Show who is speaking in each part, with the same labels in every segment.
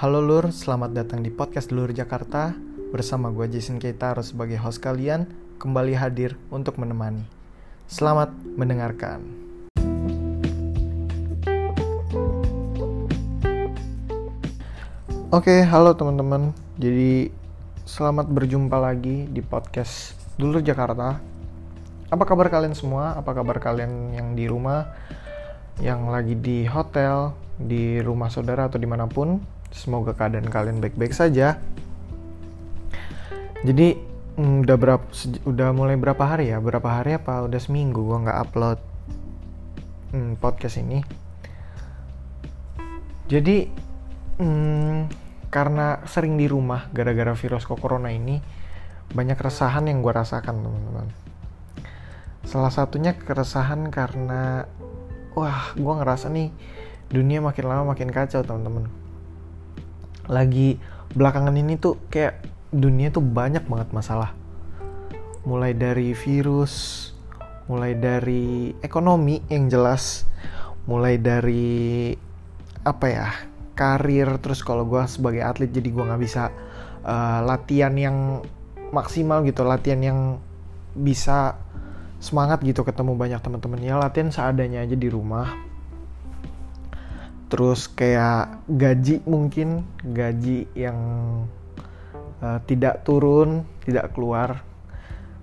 Speaker 1: Halo Lur, selamat datang di podcast Lur Jakarta. Bersama gue Jason Keitaro sebagai host kalian Kembali hadir untuk menemani. Selamat mendengarkan. Oke, halo teman-teman. Jadi selamat berjumpa lagi di podcast Lur Jakarta. Apa kabar kalian semua? Apa kabar kalian yang di rumah? Yang lagi di hotel, di rumah saudara atau di mana pun Semoga keadaan kalian baik-baik saja. Jadi mm, udah berapa udah mulai berapa hari ya? Berapa hari apa udah seminggu gua nggak upload hmm, podcast ini. Jadi hmm, karena sering di rumah gara-gara virus corona ini banyak keresahan yang gue rasakan teman-teman. Salah satunya keresahan karena wah gue ngerasa nih dunia makin lama makin kacau teman-teman lagi belakangan ini tuh kayak dunia tuh banyak banget masalah. Mulai dari virus mulai dari ekonomi yang jelas mulai dari apa ya karir. Terus kalau gue sebagai atlet jadi gue nggak bisa uh, latihan yang maksimal gitu latihan yang bisa semangat gitu ketemu banyak teman-teman. Ya latihan seadanya aja di rumah terus kayak gaji mungkin gaji yang uh, tidak turun tidak keluar.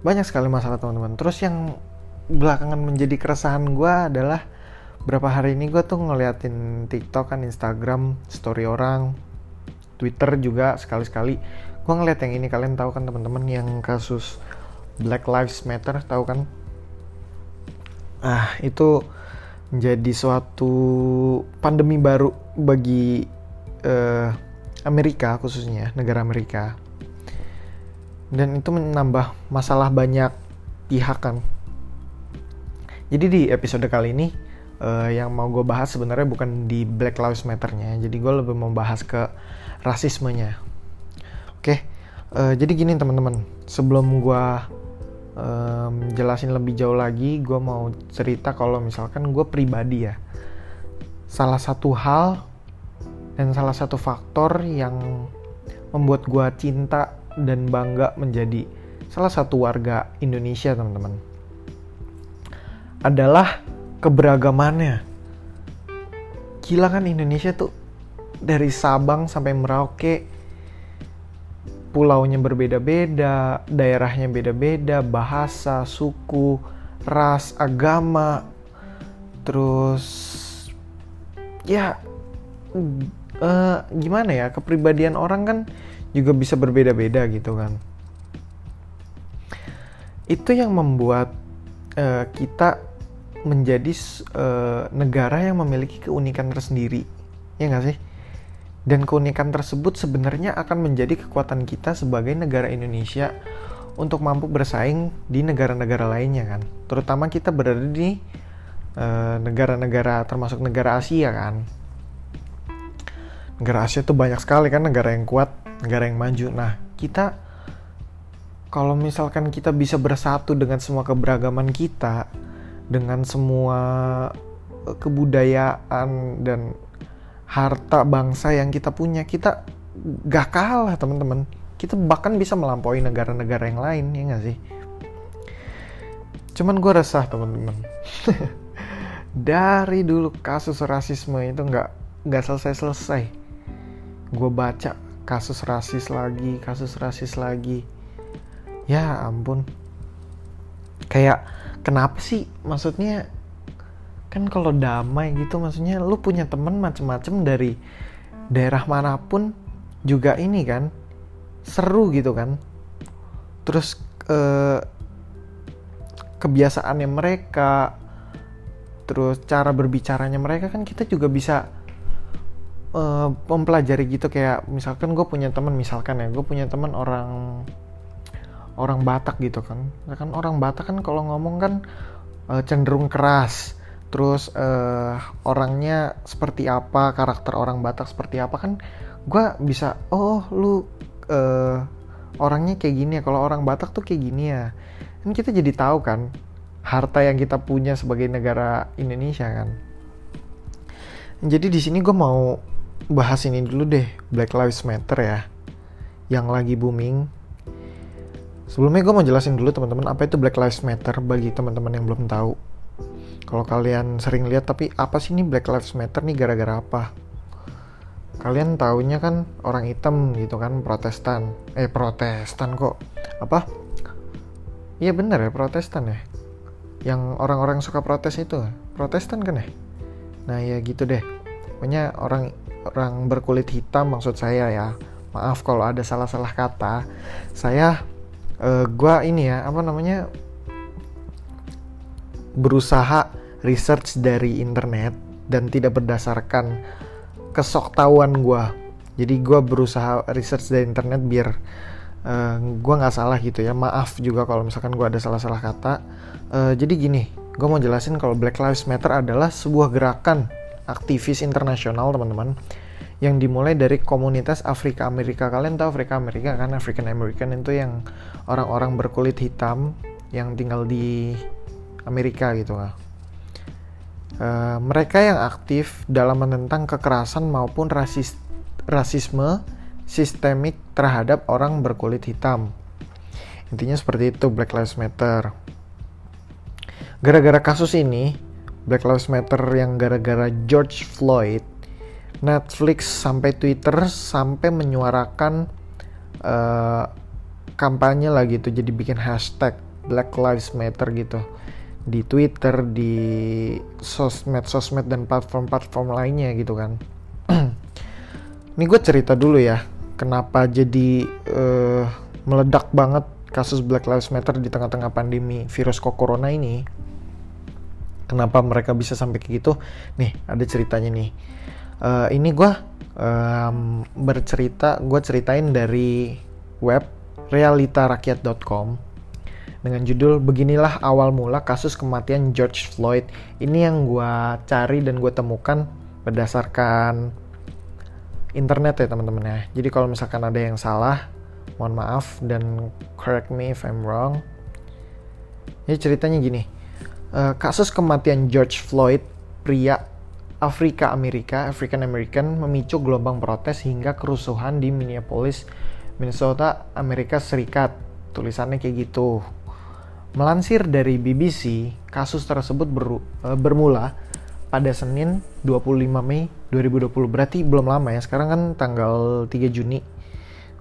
Speaker 1: Banyak sekali masalah teman-teman. Terus yang belakangan menjadi keresahan gue adalah berapa hari ini gue tuh ngeliatin TikTok kan Instagram story orang Twitter juga sekali-sekali. Gue ngeliat yang ini kalian tahu kan teman-teman yang kasus Black Lives Matter tahu kan? Ah itu menjadi suatu pandemi baru bagi uh, Amerika khususnya negara Amerika. Dan itu menambah masalah banyak pihak kan. Jadi di episode kali ini uh, yang mau gue bahas sebenarnya bukan di Black Lives Matter-nya. Jadi gue lebih mau bahas ke rasismenya. Oke uh, jadi gini teman-teman. Sebelum gue um, jelasin lebih jauh lagi, gue mau cerita kalau misalkan gue pribadi ya, salah satu hal dan salah satu faktor yang membuat gue cinta dan bangga menjadi salah satu warga Indonesia teman-teman adalah keberagamannya. Gila kan Indonesia tuh dari Sabang sampai Merauke pulaunya berbeda-beda, daerahnya beda-beda, bahasa, suku, ras, agama, terus ya uh, gimana ya kepribadian orang kan juga bisa berbeda-beda gitu kan. Itu yang membuat uh, kita menjadi uh, negara yang memiliki keunikan tersendiri, ya nggak sih? Dan keunikan tersebut sebenarnya akan menjadi kekuatan kita sebagai negara Indonesia untuk mampu bersaing di negara-negara lainnya kan. Terutama kita berada di eh, negara-negara uh, termasuk negara Asia kan. Negara Asia tuh banyak sekali kan negara yang kuat, negara yang maju. Nah, kita kalau misalkan kita bisa bersatu dengan semua keberagaman kita, dengan semua eh, kebudayaan dan harta bangsa yang kita punya kita gak kalah teman-teman. Kita bahkan bisa melampaui negara-negara yang lain ya gak sih? Cuman gue resah teman-teman. Dari dulu kasus rasisme itu nggak nggak selesai-selesai. Gue baca kasus rasis lagi kasus rasis lagi. Ya ampun. Kayak kenapa sih? Maksudnya kan kalau damai gitu maksudnya lu punya temen macem-macem dari daerah mana pun juga ini kan seru gitu kan. Terus eh, kebiasaannya mereka terus cara berbicaranya mereka kan kita juga bisa uh, mempelajari gitu. Kayak misalkan gue punya teman misalkan ya gue punya teman orang orang Batak gitu kan. Kan orang Batak kan kalau ngomong kan uh, cenderung keras terus uh, orangnya seperti apa karakter orang Batak seperti apa kan gue bisa oh lu uh, orangnya kayak gini ya kalau orang Batak tuh kayak gini ya. Kan kita jadi tahu kan harta yang kita punya sebagai negara Indonesia kan. Jadi di sini gue mau bahas ini dulu deh Black Lives Matter ya yang lagi booming. Sebelumnya gue mau jelasin dulu teman-teman apa itu Black Lives Matter bagi teman-teman yang belum tahu kalau kalian sering lihat tapi apa sih ini Black Lives Matter nih gara-gara apa? Kalian taunya kan orang hitam gitu kan protestan. Eh protestan kok. Apa? Iya bener ya protestan ya. Yang orang-orang suka protes itu. Protestan kan ya? Nah ya gitu deh. Pokoknya orang orang berkulit hitam maksud saya ya. Maaf kalau ada salah-salah kata. Saya uh, gua ini ya apa namanya berusaha research dari internet dan tidak berdasarkan kesoktahuan gua. Jadi gua berusaha research dari internet biar uh, gua nggak salah gitu ya. Maaf juga kalau misalkan gua ada salah-salah kata. Uh, jadi gini gue mau jelasin kalau Black Lives Matter adalah sebuah gerakan aktivis internasional teman-teman yang dimulai dari komunitas Afrika Amerika. Kalian tahu Afrika Amerika kan? African American itu yang orang-orang berkulit hitam yang tinggal di Amerika gitu lah uh, mereka yang aktif dalam menentang kekerasan maupun rasis rasisme sistemik terhadap orang berkulit hitam. Intinya seperti itu Black Lives Matter. Gara-gara kasus ini Black Lives Matter yang gara-gara George Floyd, Netflix sampai Twitter sampai menyuarakan uh, kampanye lah gitu, jadi bikin hashtag Black Lives Matter gitu di Twitter, di sosmed-sosmed dan platform-platform lainnya gitu kan. Ini gue cerita dulu ya, kenapa jadi uh, meledak banget kasus Black Lives Matter di tengah-tengah pandemi virus corona ini. Kenapa mereka bisa sampai kayak gitu? Nih ada ceritanya nih. Uh, ini gue um, bercerita gue ceritain dari web realitarakyat.com dengan judul beginilah awal mula kasus kematian George Floyd ini yang gue cari dan gue temukan berdasarkan internet ya teman-teman ya jadi kalau misalkan ada yang salah mohon maaf dan correct me if I'm wrong ini ceritanya gini uh, kasus kematian George Floyd, pria Afrika Amerika, African American memicu gelombang protes hingga kerusuhan di Minneapolis, Minnesota, Amerika Serikat. Tulisannya kayak gitu. Melansir dari BBC, kasus tersebut ber, uh, bermula pada Senin 25 Mei 2020. Berarti belum lama ya. Sekarang kan tanggal 3 Juni.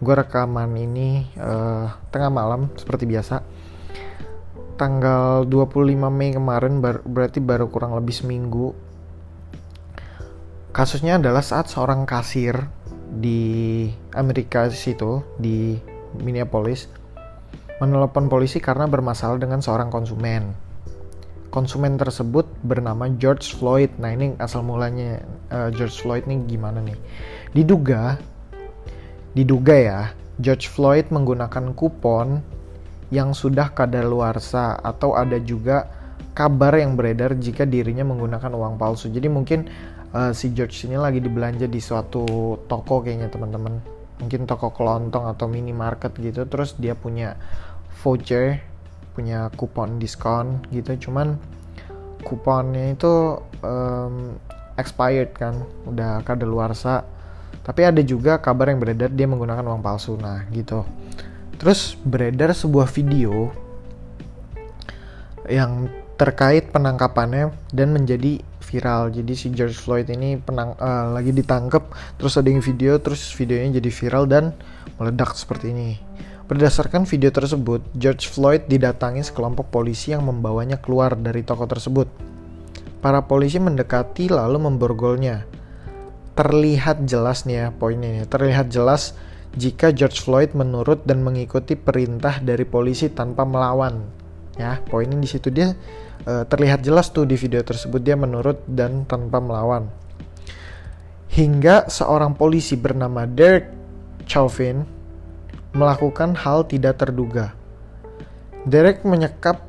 Speaker 1: Gue rekaman ini uh, tengah malam seperti biasa tanggal 25 Mei kemarin bar berarti baru kurang lebih seminggu kasusnya adalah saat seorang kasir di Amerika situ di Minneapolis menelepon polisi karena bermasalah dengan seorang konsumen konsumen tersebut bernama George Floyd nah ini asal mulanya uh, George Floyd nih gimana nih diduga diduga ya George Floyd menggunakan kupon yang sudah kadaluarsa atau ada juga kabar yang beredar jika dirinya menggunakan uang palsu. Jadi mungkin uh, si George ini lagi dibelanja di suatu toko kayaknya teman-teman. Mungkin toko kelontong atau minimarket gitu. Terus dia punya voucher, punya kupon diskon gitu. Cuman kuponnya itu um, expired kan, udah kadaluarsa. Tapi ada juga kabar yang beredar dia menggunakan uang palsu. Nah, gitu. Terus beredar sebuah video yang terkait penangkapannya dan menjadi viral. Jadi si George Floyd ini penang uh, lagi ditangkap, terus ada yang video, terus videonya jadi viral dan meledak seperti ini. Berdasarkan video tersebut, George Floyd didatangi sekelompok polisi yang membawanya keluar dari toko tersebut. Para polisi mendekati lalu memborgolnya. Terlihat jelas nih ya poinnya, terlihat jelas jika George Floyd menurut dan mengikuti perintah dari polisi tanpa melawan. Ya, poinnya di situ dia uh, terlihat jelas tuh di video tersebut dia menurut dan tanpa melawan. Hingga seorang polisi bernama Derek Chauvin melakukan hal tidak terduga. Derek menyekap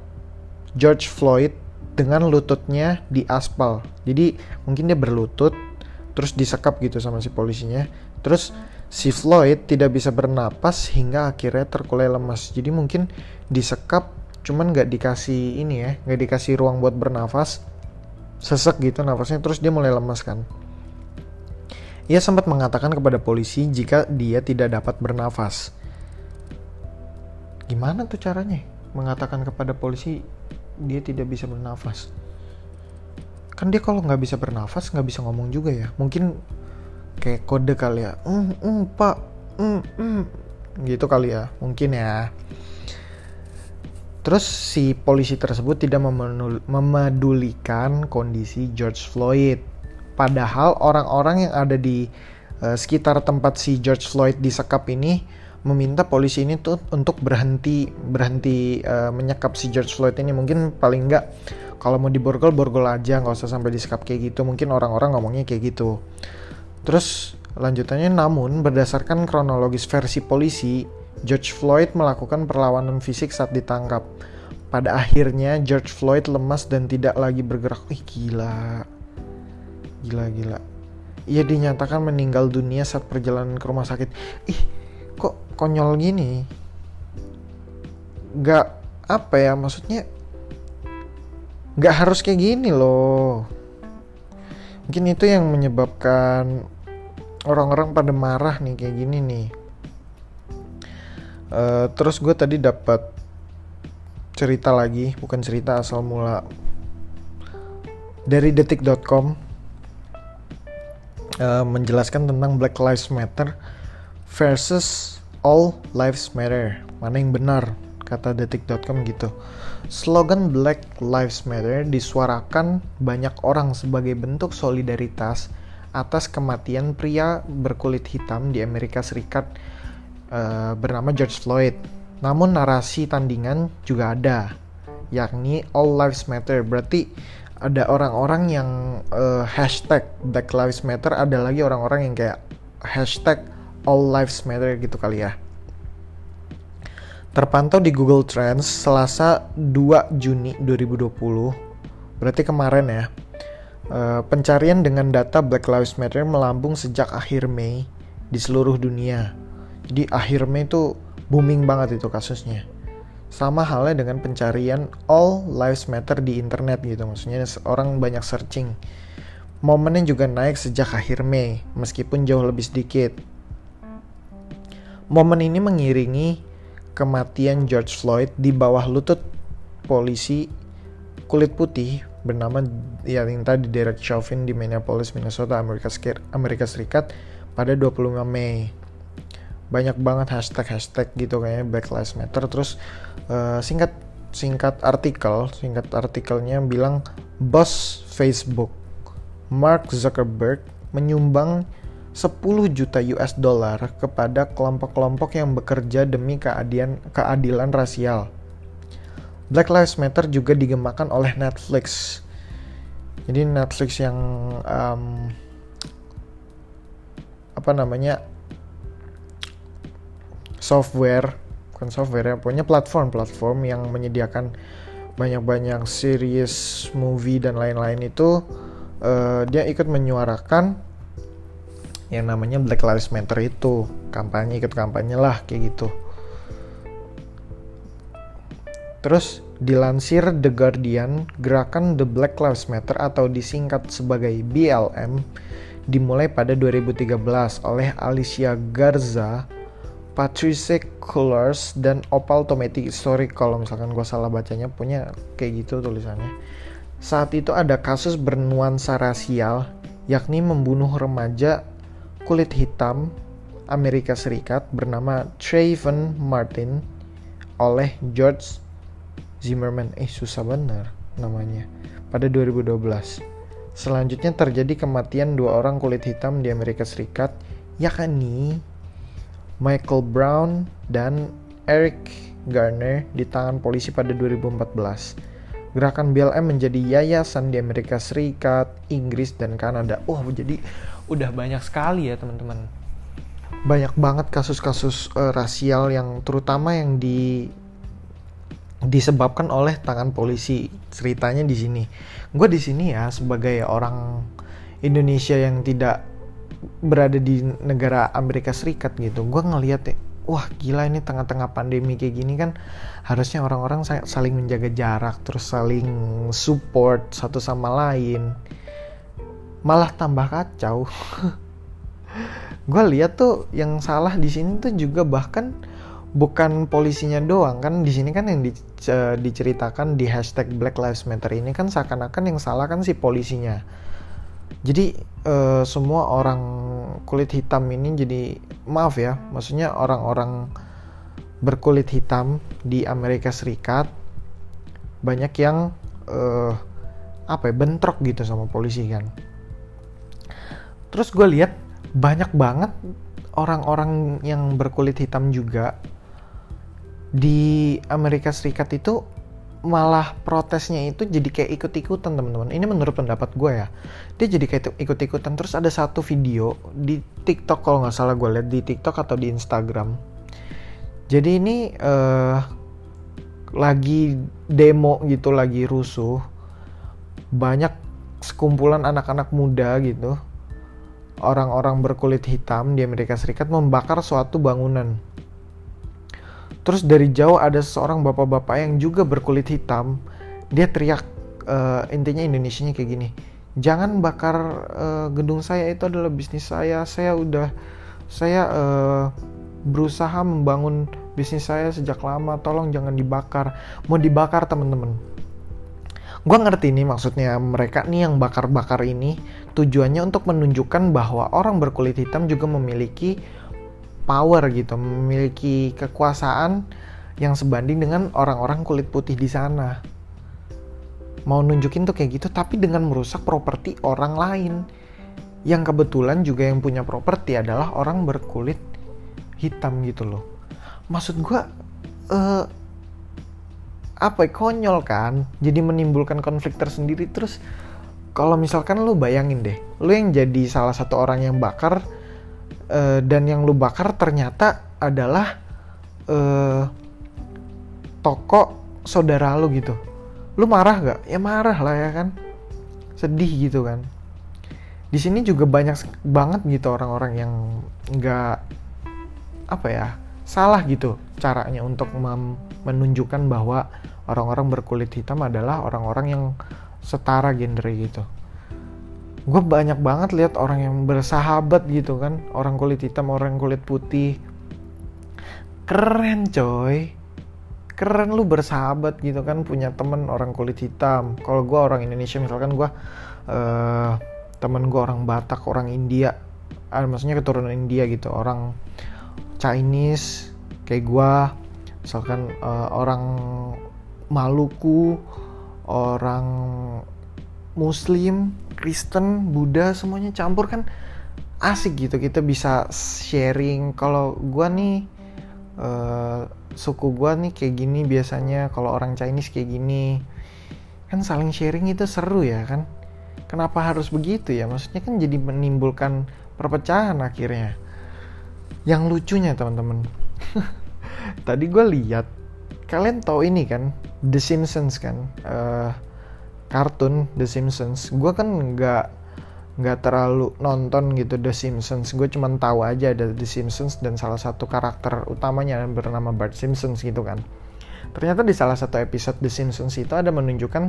Speaker 1: George Floyd dengan lututnya di aspal. Jadi mungkin dia berlutut terus disekap gitu sama si polisinya. Terus si Floyd tidak bisa bernapas hingga akhirnya terkulai lemas. Jadi mungkin disekap cuman nggak dikasih ini ya, nggak dikasih ruang buat bernafas, sesek gitu nafasnya terus dia mulai lemas kan. Ia sempat mengatakan kepada polisi jika dia tidak dapat bernafas. Gimana tuh caranya? Mengatakan kepada polisi dia tidak bisa bernafas. Kan dia kalau nggak bisa bernafas nggak bisa ngomong juga ya. Mungkin kayak kode kali ya. Mm, mm, pak, mm, mm. gitu kali ya. Mungkin ya. Terus si polisi tersebut tidak memedulikan kondisi George Floyd Padahal orang-orang yang ada di uh, sekitar tempat si George Floyd disekap ini meminta polisi ini tuh untuk berhenti berhenti uh, menyekap si George Floyd ini. Mungkin paling enggak kalau mau diborgol borgol aja nggak usah sampai disekap kayak gitu. Mungkin orang-orang ngomongnya kayak gitu. Terus lanjutannya namun berdasarkan kronologis versi polisi George Floyd melakukan perlawanan fisik saat ditangkap. Pada akhirnya George Floyd lemas dan tidak lagi bergerak. Ih gila. Gila gila. Ia dinyatakan meninggal dunia saat perjalanan ke rumah sakit. Ih, konyol gini? Gak apa ya maksudnya? Gak harus kayak gini loh. Mungkin itu yang menyebabkan orang-orang pada marah nih kayak gini nih. Uh, terus gue tadi dapat cerita lagi, bukan cerita asal mula dari detik.com uh, menjelaskan tentang Black Lives Matter versus All Lives Matter. Mana yang benar? Kata detik.com gitu. Slogan Black Lives Matter disuarakan banyak orang sebagai bentuk solidaritas atas kematian pria berkulit hitam di Amerika Serikat uh, bernama George Floyd. Namun narasi tandingan juga ada, yakni All Lives Matter. Berarti ada orang-orang yang uh, hashtag Black Lives Matter ada lagi orang-orang yang kayak hashtag All Lives Matter gitu kali ya. Terpantau di Google Trends Selasa 2 Juni 2020 berarti kemarin ya. Uh, pencarian dengan data Black Lives Matter melambung sejak akhir Mei di seluruh dunia. Jadi akhir Mei itu booming banget itu kasusnya. Sama halnya dengan pencarian all lives matter di internet gitu. Maksudnya orang banyak searching. Momennya juga naik sejak akhir Mei meskipun jauh lebih sedikit momen ini mengiringi kematian George Floyd di bawah lutut polisi kulit putih bernama ya yang tadi Derek Chauvin di Minneapolis, Minnesota, Amerika, Amerika Serikat pada 25 Mei. Banyak banget hashtag-hashtag gitu kayaknya Black Lives Matter. Terus uh, singkat singkat artikel singkat artikelnya bilang bos Facebook Mark Zuckerberg menyumbang 10 juta US dollar kepada kelompok-kelompok yang bekerja demi keadilan keadilan rasial. Black Lives Matter juga digemakan oleh Netflix. Jadi Netflix yang um, apa namanya software bukan software ya pokoknya platform-platform yang menyediakan banyak-banyak series movie dan lain-lain itu uh, dia ikut menyuarakan yang namanya Black Lives Matter itu. Kampanye ikut kampanye lah kayak gitu. Terus dilansir The Guardian gerakan The Black Lives Matter atau disingkat sebagai BLM dimulai pada 2013 oleh Alicia Garza Patrice Colors dan Opal Tometi. Sorry kalau misalkan gue salah bacanya punya kayak gitu tulisannya. Saat itu ada kasus bernuansa rasial yakni membunuh remaja kulit hitam Amerika Serikat bernama Trayvon Martin oleh George Zimmerman eh susah benar namanya pada 2012 selanjutnya terjadi kematian dua orang kulit hitam di Amerika Serikat yakni Michael Brown dan Eric Garner di tangan polisi pada 2014. Gerakan BLM menjadi yayasan di Amerika Serikat, Inggris, dan Kanada. Wah, oh, jadi udah banyak sekali ya teman-teman. Banyak banget kasus-kasus uh, rasial yang terutama yang di disebabkan oleh tangan polisi. Ceritanya di sini. Gue di sini ya sebagai orang Indonesia yang tidak berada di negara Amerika Serikat gitu gue ngeliat ya wah gila ini tengah-tengah pandemi kayak gini kan harusnya orang-orang saling menjaga jarak terus saling support satu sama lain malah tambah kacau. Gue lihat tuh yang salah di sini tuh juga bahkan bukan polisinya doang kan di sini kan yang di, diceritakan di hashtag Black Lives Matter ini kan seakan-akan yang salah kan si polisinya. Jadi uh, semua orang kulit hitam ini jadi maaf ya maksudnya orang-orang berkulit hitam di Amerika Serikat banyak yang uh, apa ya bentrok gitu sama polisi kan terus gue lihat banyak banget orang-orang yang berkulit hitam juga di Amerika Serikat itu malah protesnya itu jadi kayak ikut-ikutan teman-teman. Ini menurut pendapat gue ya. Dia jadi kayak ikut-ikutan. Terus ada satu video di TikTok kalau nggak salah gue lihat di TikTok atau di Instagram. Jadi ini uh, lagi demo gitu, lagi rusuh. Banyak sekumpulan anak-anak muda gitu orang-orang berkulit hitam di Amerika Serikat membakar suatu bangunan. Terus dari jauh ada seorang bapak-bapak yang juga berkulit hitam, dia teriak uh, intinya Indonesia-nya kayak gini. Jangan bakar uh, gedung saya itu adalah bisnis saya. Saya udah saya uh, berusaha membangun bisnis saya sejak lama. Tolong jangan dibakar. Mau dibakar teman-teman gue ngerti nih maksudnya mereka nih yang bakar-bakar ini tujuannya untuk menunjukkan bahwa orang berkulit hitam juga memiliki power gitu, memiliki kekuasaan yang sebanding dengan orang-orang kulit putih di sana. Mau nunjukin tuh kayak gitu tapi dengan merusak properti orang lain. Yang kebetulan juga yang punya properti adalah orang berkulit hitam gitu loh. Maksud gue uh, apa konyol kan jadi menimbulkan konflik tersendiri terus kalau misalkan lu bayangin deh lu yang jadi salah satu orang yang bakar uh, dan yang lu bakar ternyata adalah uh, toko saudara lu gitu. Lu marah gak ya marah lah ya kan. Sedih gitu kan. Di sini juga banyak banget gitu orang-orang yang nggak apa ya salah gitu caranya untuk menunjukkan bahwa orang-orang berkulit hitam adalah orang-orang yang setara gender gitu. Gue banyak banget lihat orang yang bersahabat gitu kan. Orang kulit hitam orang kulit putih. Keren coy. Keren lu bersahabat gitu kan punya temen orang kulit hitam. Kalau gue orang Indonesia misalkan gue uh, temen gue orang Batak orang India. Ah, maksudnya keturunan India gitu orang Chinese kayak gue misalkan uh, orang Maluku, orang Muslim, Kristen, Buddha semuanya campur kan asik gitu kita bisa sharing. Kalau gua nih uh, suku gua nih kayak gini biasanya, kalau orang Chinese kayak gini kan saling sharing itu seru ya kan. Kenapa harus begitu ya? Maksudnya kan jadi menimbulkan perpecahan akhirnya. Yang lucunya teman-teman, tadi gue lihat kalian tahu ini kan The Simpsons kan? Uh, kartun The Simpsons. Gue kan nggak nggak terlalu nonton gitu The Simpsons. Gue cuma tahu aja ada The Simpsons dan salah satu karakter utamanya bernama Bart Simpsons gitu kan. Ternyata di salah satu episode The Simpsons itu ada menunjukkan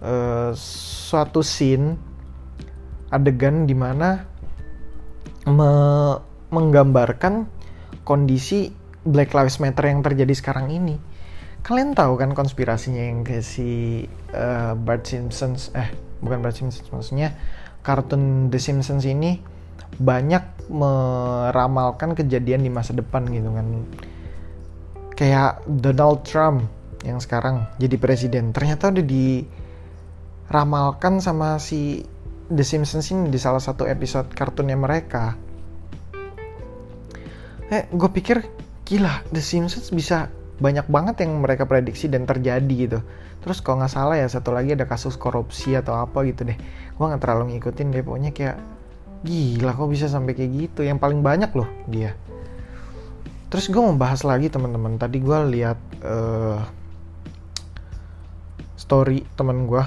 Speaker 1: uh, suatu scene adegan di mana me menggambarkan kondisi Black Lives Matter yang terjadi sekarang ini kalian tahu kan konspirasinya yang ke si uh, Bart Simpsons eh bukan Bart Simpsons maksudnya kartun The Simpsons ini banyak meramalkan kejadian di masa depan gitu kan. Kayak Donald Trump yang sekarang jadi presiden ternyata udah diramalkan sama si The Simpsons ini di salah satu episode kartunnya mereka. Eh gue pikir gila The Simpsons bisa banyak banget yang mereka prediksi dan terjadi gitu. Terus kalau nggak salah ya satu lagi ada kasus korupsi atau apa gitu deh. Gue nggak terlalu ngikutin deh pokoknya kayak gila kok bisa sampai kayak gitu? Yang paling banyak loh dia. Terus gue mau bahas lagi teman-teman. Tadi gue lihat uh, story teman gue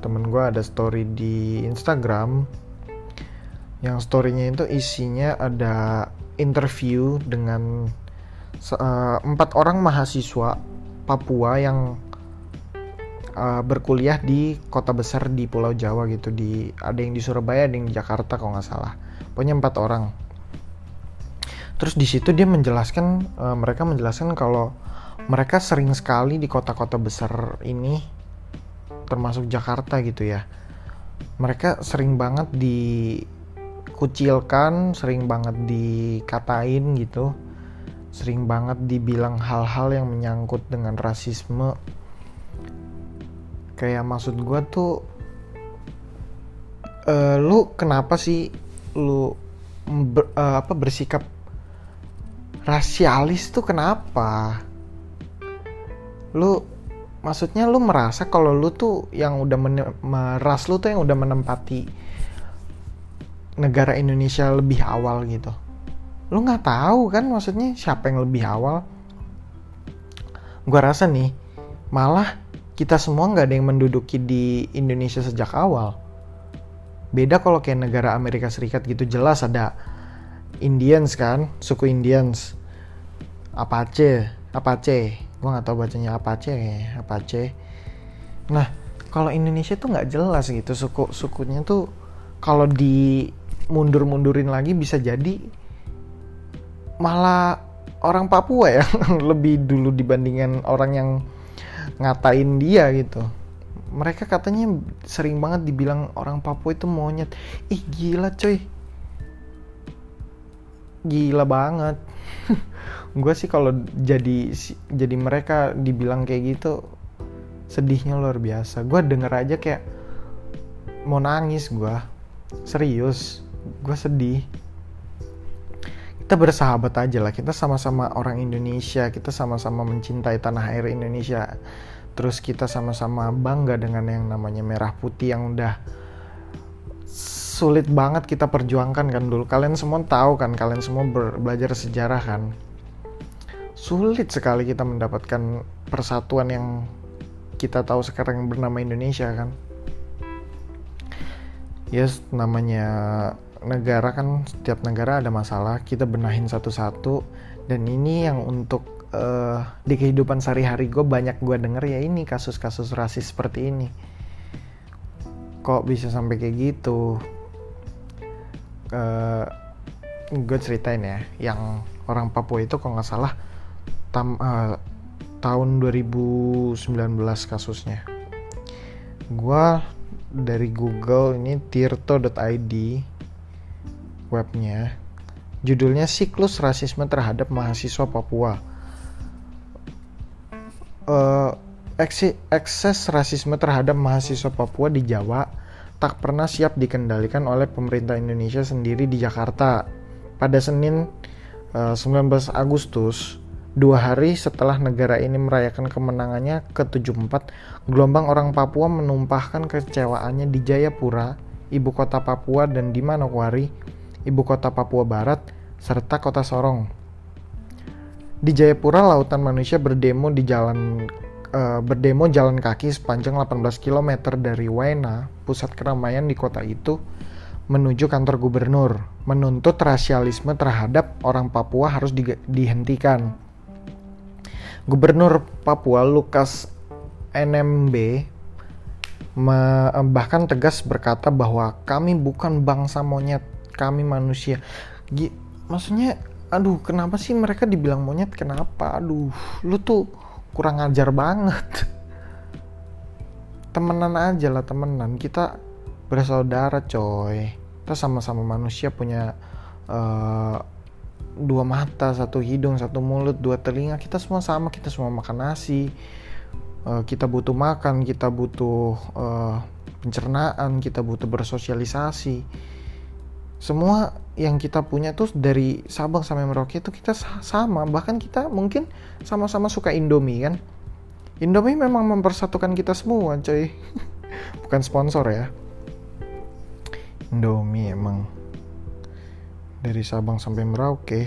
Speaker 1: temen gue ada story di Instagram. Yang storynya itu isinya ada interview dengan empat orang mahasiswa Papua yang uh, berkuliah di kota besar di Pulau Jawa gitu di ada yang di Surabaya ada yang di Jakarta kalau nggak salah. Pokoknya empat orang. Terus di situ dia menjelaskan uh, mereka menjelaskan kalau mereka sering sekali di kota-kota besar ini termasuk Jakarta gitu ya mereka sering banget dikucilkan sering banget dikatain gitu sering banget dibilang hal-hal yang menyangkut dengan rasisme. Kayak maksud gue tuh uh, lu kenapa sih lu ber, uh, apa bersikap rasialis tuh kenapa? Lu maksudnya lu merasa kalau lu tuh yang udah meras lu tuh yang udah menempati negara Indonesia lebih awal gitu lu nggak tahu kan maksudnya siapa yang lebih awal? Gua rasa nih malah kita semua nggak ada yang menduduki di Indonesia sejak awal. Beda kalau kayak negara Amerika Serikat gitu jelas ada Indians kan suku Indians. Apache Apache. Gua nggak tahu bacanya Apache kayak Apache. Nah kalau Indonesia tuh nggak jelas gitu suku sukunya tuh kalau di mundur-mundurin lagi bisa jadi malah orang Papua ya lebih dulu dibandingkan orang yang ngatain dia gitu. Mereka katanya sering banget dibilang orang Papua itu monyet. Ih gila coy. Gila banget. Gue sih kalau jadi jadi mereka dibilang kayak gitu sedihnya luar biasa. Gue denger aja kayak mau nangis gue serius gue sedih kita bersahabat aja lah. Kita sama-sama orang Indonesia. Kita sama-sama mencintai tanah air Indonesia. Terus kita sama-sama bangga dengan yang namanya merah putih yang udah sulit banget kita perjuangkan kan dulu. Kalian semua tahu kan kalian semua belajar sejarah kan? Sulit sekali kita mendapatkan persatuan yang kita tahu sekarang yang bernama Indonesia kan? Yes namanya negara kan setiap negara ada masalah kita benahin satu-satu. Dan ini yang untuk uh, di kehidupan sehari-hari gue banyak gue denger ya ini kasus-kasus rasis seperti ini. Kok bisa sampai kayak gitu? Uh, gue ceritain ya yang orang Papua itu kok nggak salah tam, uh, tahun 2019 kasusnya. Gue dari Google ini tirto.id webnya. Judulnya Siklus Rasisme Terhadap Mahasiswa Papua. Uh, ekses rasisme terhadap mahasiswa Papua di Jawa tak pernah siap dikendalikan oleh pemerintah Indonesia sendiri di Jakarta. Pada Senin uh, eh, 19 Agustus, dua hari setelah negara ini merayakan kemenangannya ke-74, gelombang orang Papua menumpahkan kecewaannya di Jayapura, ibu kota Papua dan di Manokwari ibu kota Papua Barat, serta kota Sorong. Di Jayapura, lautan manusia berdemo di jalan uh, berdemo jalan kaki sepanjang 18 km dari Waena, pusat keramaian di kota itu, menuju kantor gubernur, menuntut rasialisme terhadap orang Papua harus di, dihentikan. Gubernur Papua Lukas NMB bahkan tegas berkata bahwa kami bukan bangsa monyet kami manusia. G maksudnya aduh kenapa sih mereka dibilang monyet? Kenapa? Aduh lu tuh kurang ajar banget. Temenan aja lah temenan. Kita bersaudara coy. Kita sama-sama manusia punya uh, dua mata satu hidung satu mulut dua telinga. Kita semua sama kita semua makan nasi. Uh, kita butuh makan kita butuh uh, pencernaan kita butuh bersosialisasi semua yang kita punya tuh dari Sabang sampai Merauke itu kita sama. Bahkan kita mungkin sama-sama suka Indomie kan? Indomie memang mempersatukan kita semua coy. Bukan sponsor ya. Indomie emang dari Sabang sampai Merauke.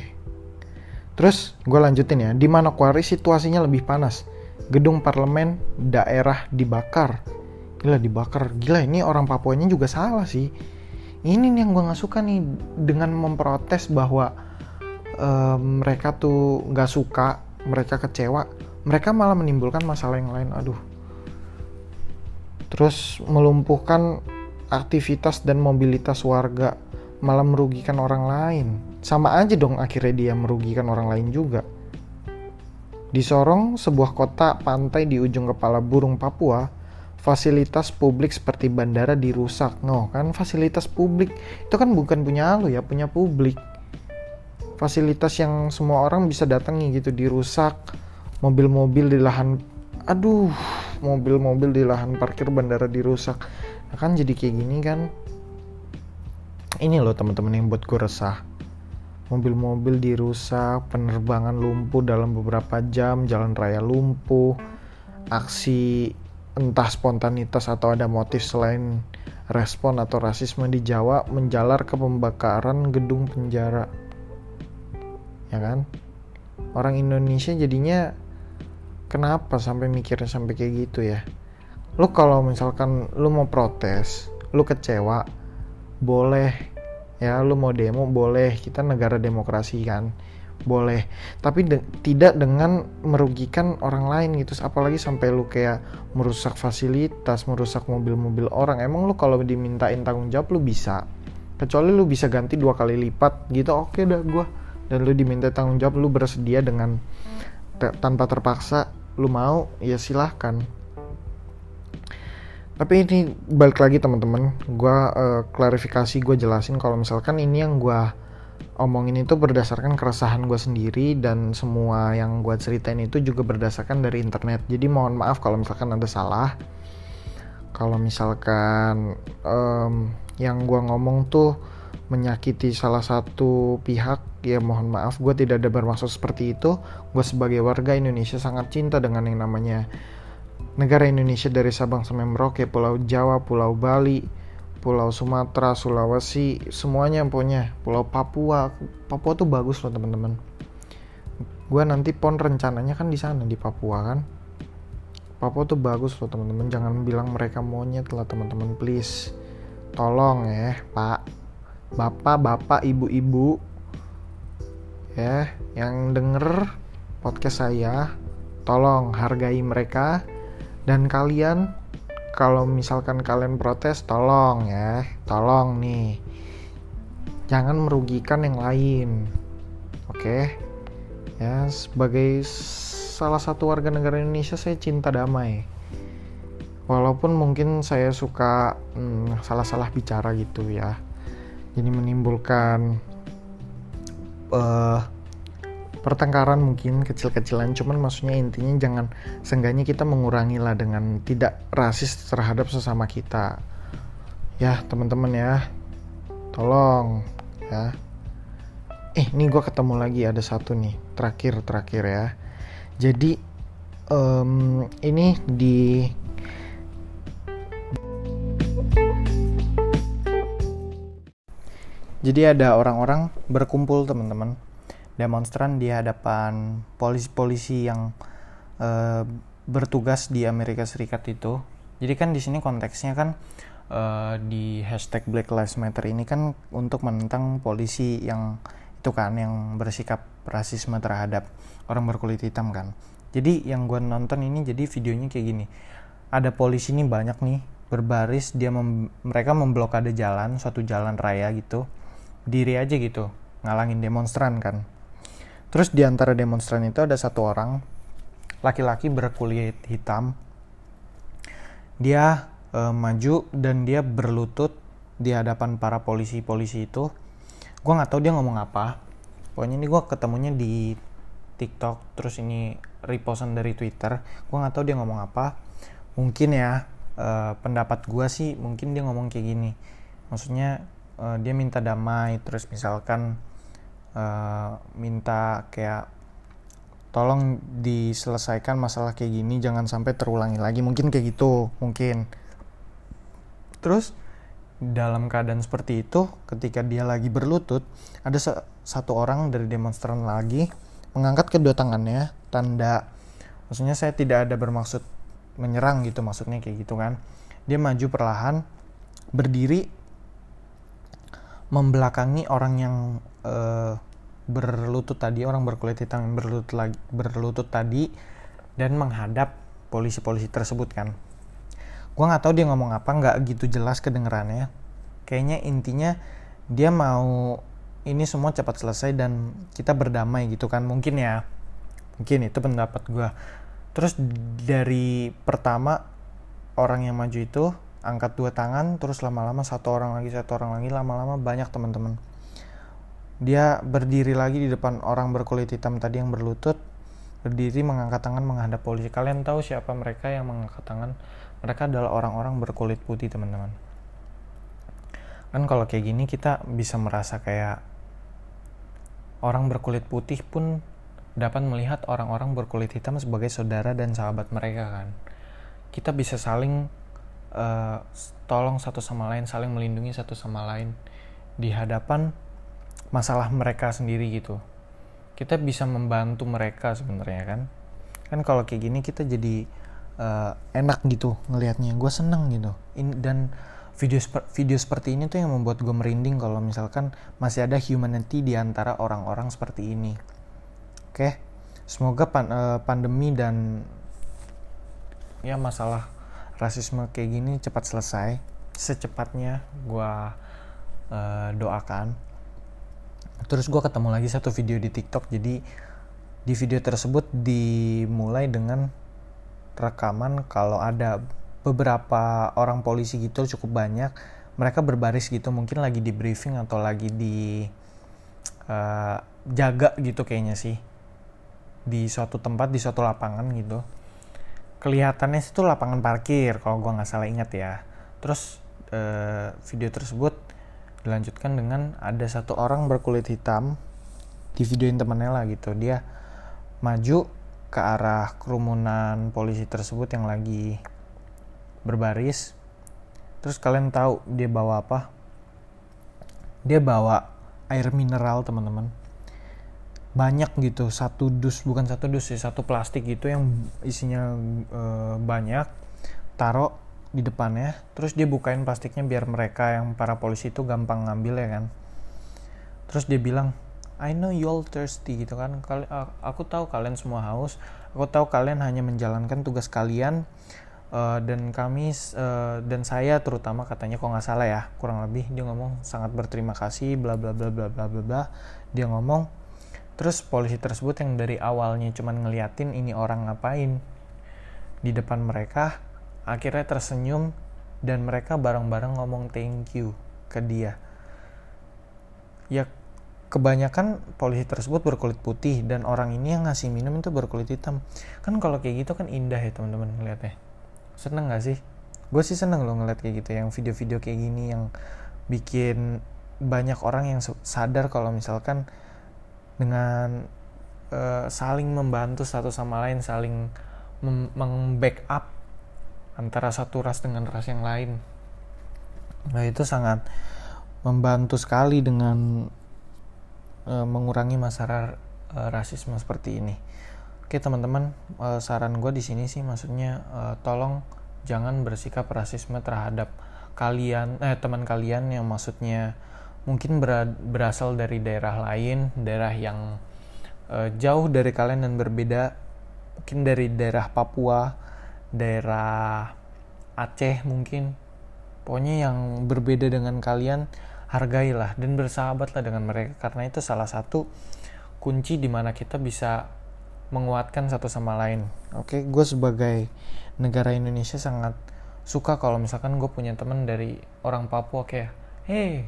Speaker 1: Terus gue lanjutin ya. Di Manokwari situasinya lebih panas. Gedung parlemen daerah dibakar. Gila dibakar. Gila ini orang Papuanya juga salah sih ini nih yang gue nggak suka nih dengan memprotes bahwa uh, mereka tuh nggak suka mereka kecewa mereka malah menimbulkan masalah yang lain aduh. Terus melumpuhkan aktivitas dan mobilitas warga malah merugikan orang lain. Sama aja dong akhirnya dia merugikan orang lain juga. Di Sorong, sebuah kota pantai di ujung kepala burung Papua, fasilitas publik seperti bandara dirusak. No, kan fasilitas publik itu kan bukan punya lu ya, punya publik. Fasilitas yang semua orang bisa datangi gitu dirusak. Mobil-mobil di lahan aduh, mobil-mobil di lahan parkir bandara dirusak. Nah, kan jadi kayak gini kan. Ini loh teman-teman yang buat gue resah mobil-mobil dirusak, penerbangan lumpuh dalam beberapa jam, jalan raya lumpuh, aksi entah spontanitas atau ada motif selain respon atau rasisme di Jawa menjalar ke pembakaran gedung penjara. Ya kan? Orang Indonesia jadinya kenapa sampai mikirnya sampai kayak gitu ya? Lu kalau misalkan lu mau protes, lu kecewa, boleh ya lu mau demo boleh kita negara demokrasi kan boleh tapi de tidak dengan merugikan orang lain gitu. Apalagi sampai lu kayak merusak fasilitas merusak mobil-mobil orang emang lu kalau dimintain tanggung jawab lu bisa? Kecuali lu bisa ganti dua kali lipat gitu oke okay dah gua. Dan lu diminta tanggung jawab lu bersedia dengan tanpa terpaksa lu mau ya silahkan. Tapi ini balik lagi teman-teman gue uh, klarifikasi gue jelasin. Kalau misalkan ini yang gue omongin itu berdasarkan keresahan gue sendiri dan semua yang gue ceritain itu juga berdasarkan dari internet. Jadi mohon maaf kalau misalkan ada salah. Kalau misalkan um, yang gue ngomong tuh menyakiti salah satu pihak ya mohon maaf gue tidak ada bermaksud seperti itu. Gue sebagai warga Indonesia sangat cinta dengan yang namanya negara Indonesia dari Sabang sampai Merauke, Pulau Jawa, Pulau Bali, Pulau Sumatera, Sulawesi, semuanya punya. Pulau Papua, Papua tuh bagus loh teman-teman. Gua nanti pon rencananya kan di sana di Papua kan. Papua tuh bagus loh teman-teman. Jangan bilang mereka monyet lah teman-teman, please. Tolong ya, Pak. Bapak, bapak, ibu-ibu ya yang denger podcast saya tolong hargai mereka dan kalian kalau misalkan kalian protes tolong ya. Tolong nih. Jangan merugikan yang lain. Oke? Okay? ya sebagai salah satu warga negara Indonesia saya cinta damai. Walaupun mungkin saya suka hmm, salah-salah bicara gitu ya. Jadi menimbulkan uh, pertengkaran mungkin kecil-kecilan. Cuman maksudnya intinya jangan seenggaknya kita mengurangi lah dengan tidak rasis terhadap sesama kita. Ya teman-teman ya. Tolong ya. Eh ini gue ketemu lagi ada satu nih. Terakhir terakhir ya. Jadi um, ini di jadi ada orang-orang berkumpul teman-teman demonstran di hadapan polisi-polisi yang uh, bertugas di Amerika Serikat itu. Jadi kan di sini konteksnya kan uh, di hashtag Black Lives Matter ini kan untuk menentang polisi yang itu kan yang bersikap rasisme terhadap orang berkulit hitam kan. Jadi yang gue nonton ini jadi videonya kayak gini. Ada polisi ini banyak nih berbaris dia mem mereka memblokade jalan suatu jalan raya gitu diri aja gitu ngalangin demonstran kan Terus di antara demonstran itu ada satu orang laki-laki berkulit hitam. Dia e, maju dan dia berlutut di hadapan para polisi-polisi itu. Gue nggak tahu dia ngomong apa. Pokoknya ini gue ketemunya di TikTok, terus ini repostan dari Twitter. Gue nggak tahu dia ngomong apa. Mungkin ya e, pendapat gue sih mungkin dia ngomong kayak gini. Maksudnya e, dia minta damai, terus misalkan uh, minta kayak tolong diselesaikan masalah kayak gini jangan sampai terulangi lagi. Mungkin kayak gitu mungkin. Terus dalam keadaan seperti itu ketika dia lagi berlutut ada satu orang dari demonstran lagi mengangkat kedua tangannya tanda. Maksudnya saya tidak ada bermaksud menyerang gitu maksudnya kayak gitu kan. Dia maju perlahan berdiri membelakangi orang yang uh, berlutut tadi orang berkulit hitam yang berlutut lagi berlutut tadi dan menghadap polisi-polisi tersebut kan. Gue nggak tahu dia ngomong apa nggak gitu jelas kedengerannya. Kayaknya intinya dia mau ini semua cepat selesai dan kita berdamai gitu kan mungkin ya. Mungkin itu pendapat gue terus dari pertama orang yang maju itu angkat dua tangan terus lama-lama satu orang lagi satu orang lagi lama-lama banyak teman-teman. Dia berdiri lagi di depan orang berkulit hitam tadi yang berlutut berdiri mengangkat tangan menghadap polisi. Kalian tahu siapa mereka yang mengangkat tangan? Mereka adalah orang-orang berkulit putih teman-teman. Kan kalau kayak gini kita bisa merasa kayak orang berkulit putih pun dapat melihat orang-orang berkulit hitam sebagai saudara dan sahabat mereka kan? Kita bisa saling uh, tolong satu sama lain saling melindungi satu sama lain di hadapan masalah mereka sendiri gitu. Kita bisa membantu mereka sebenarnya kan. Kan kalau kayak gini kita jadi uh, enak gitu ngelihatnya. Gue seneng gitu. In, dan video video seperti ini tuh yang membuat gue merinding kalau misalkan masih ada humanity di antara orang-orang seperti ini. Oke? Okay? semoga pan, uh, pandemi dan ya masalah rasisme kayak gini cepat selesai secepatnya gue uh, doakan. Terus gue ketemu lagi satu video di TikTok jadi di video tersebut dimulai dengan rekaman kalau ada beberapa orang polisi gitu cukup banyak mereka berbaris gitu mungkin lagi di briefing atau lagi di uh, jaga gitu kayaknya sih. Di suatu tempat di suatu lapangan gitu kelihatannya itu lapangan parkir kalau gue nggak salah ingat ya. Terus uh, video tersebut dilanjutkan dengan ada satu orang berkulit hitam di videoin temennya lah gitu. Dia maju ke arah kerumunan polisi tersebut yang lagi berbaris. Terus kalian tahu dia bawa apa? Dia bawa air mineral teman-teman banyak gitu satu dus bukan satu dus sih satu plastik gitu yang isinya e, banyak taruh di depannya terus dia bukain plastiknya biar mereka yang para polisi itu gampang ngambil ya kan terus dia bilang I know you all thirsty gitu kan. Aku tahu kalian semua haus. Aku tahu kalian hanya menjalankan tugas kalian uh, dan kami uh, dan saya terutama katanya kok nggak salah ya kurang lebih dia ngomong sangat berterima kasih bla bla bla bla bla bla bla dia ngomong terus polisi tersebut yang dari awalnya cuman ngeliatin ini orang ngapain di depan mereka akhirnya tersenyum dan mereka bareng-bareng ngomong thank you ke dia. Ya kebanyakan polisi tersebut berkulit putih dan orang ini yang ngasih minum itu berkulit hitam. Kan kalau kayak gitu kan indah ya teman-teman ngeliatnya. Seneng gak sih? Gue sih seneng loh ngeliat kayak gitu yang video-video kayak gini yang bikin banyak orang yang sadar kalau misalkan dengan uh, saling membantu satu sama lain saling meng-backup antara satu ras dengan ras yang lain nah itu sangat membantu sekali dengan uh, mengurangi masalah uh, rasisme seperti ini. Oke teman-teman, uh, saran gue di sini sih maksudnya uh, tolong jangan bersikap rasisme terhadap kalian, eh teman kalian yang maksudnya mungkin ber berasal dari daerah lain, daerah yang uh, jauh dari kalian dan berbeda, mungkin dari daerah Papua, daerah Aceh mungkin, pokoknya yang berbeda dengan kalian hargailah dan bersahabatlah dengan mereka. Karena itu salah satu kunci di mana kita bisa menguatkan satu sama lain. Oke, gue sebagai negara Indonesia sangat suka kalau misalkan gue punya teman dari orang Papua kayak, hey,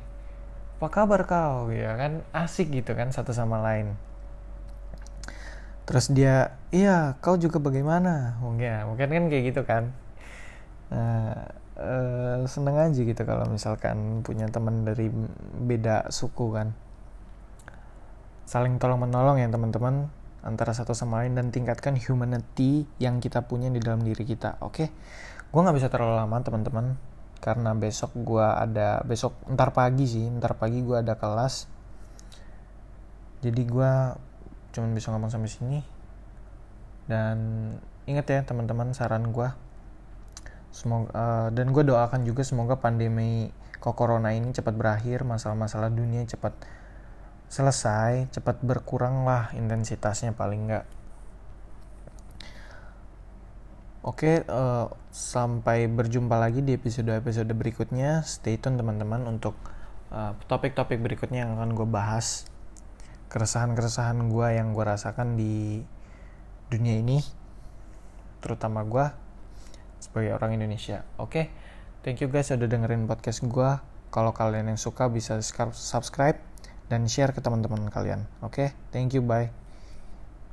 Speaker 1: apa kabar kau? Ya kan asik gitu kan satu sama lain. Terus dia, iya, kau juga bagaimana? Mungkin, ya, mungkin kan kayak gitu kan. Nah, uh, seneng aja gitu kalau misalkan punya teman dari beda suku kan saling tolong menolong ya teman-teman antara satu sama lain dan tingkatkan humanity yang kita punya di dalam diri kita oke okay? gue nggak bisa terlalu lama teman-teman karena besok gue ada besok ntar pagi sih ntar pagi gue ada kelas. Jadi gue cuman bisa ngomong sampai sini. Dan ingat ya teman-teman saran gue semoga uh, dan gue doakan juga semoga pandemi corona ini cepat berakhir masalah-masalah dunia cepat selesai cepat berkurang lah intensitasnya paling enggak Oke, uh, sampai berjumpa lagi di episode-episode berikutnya. Stay tune teman-teman untuk uh, topik-topik berikutnya yang akan gue bahas. Keresahan-keresahan gue yang gue rasakan di dunia ini terutama gue sebagai orang Indonesia. Oke thank you guys udah dengerin podcast gue kalau kalian yang suka bisa subscribe dan share ke teman-teman kalian. Oke thank you bye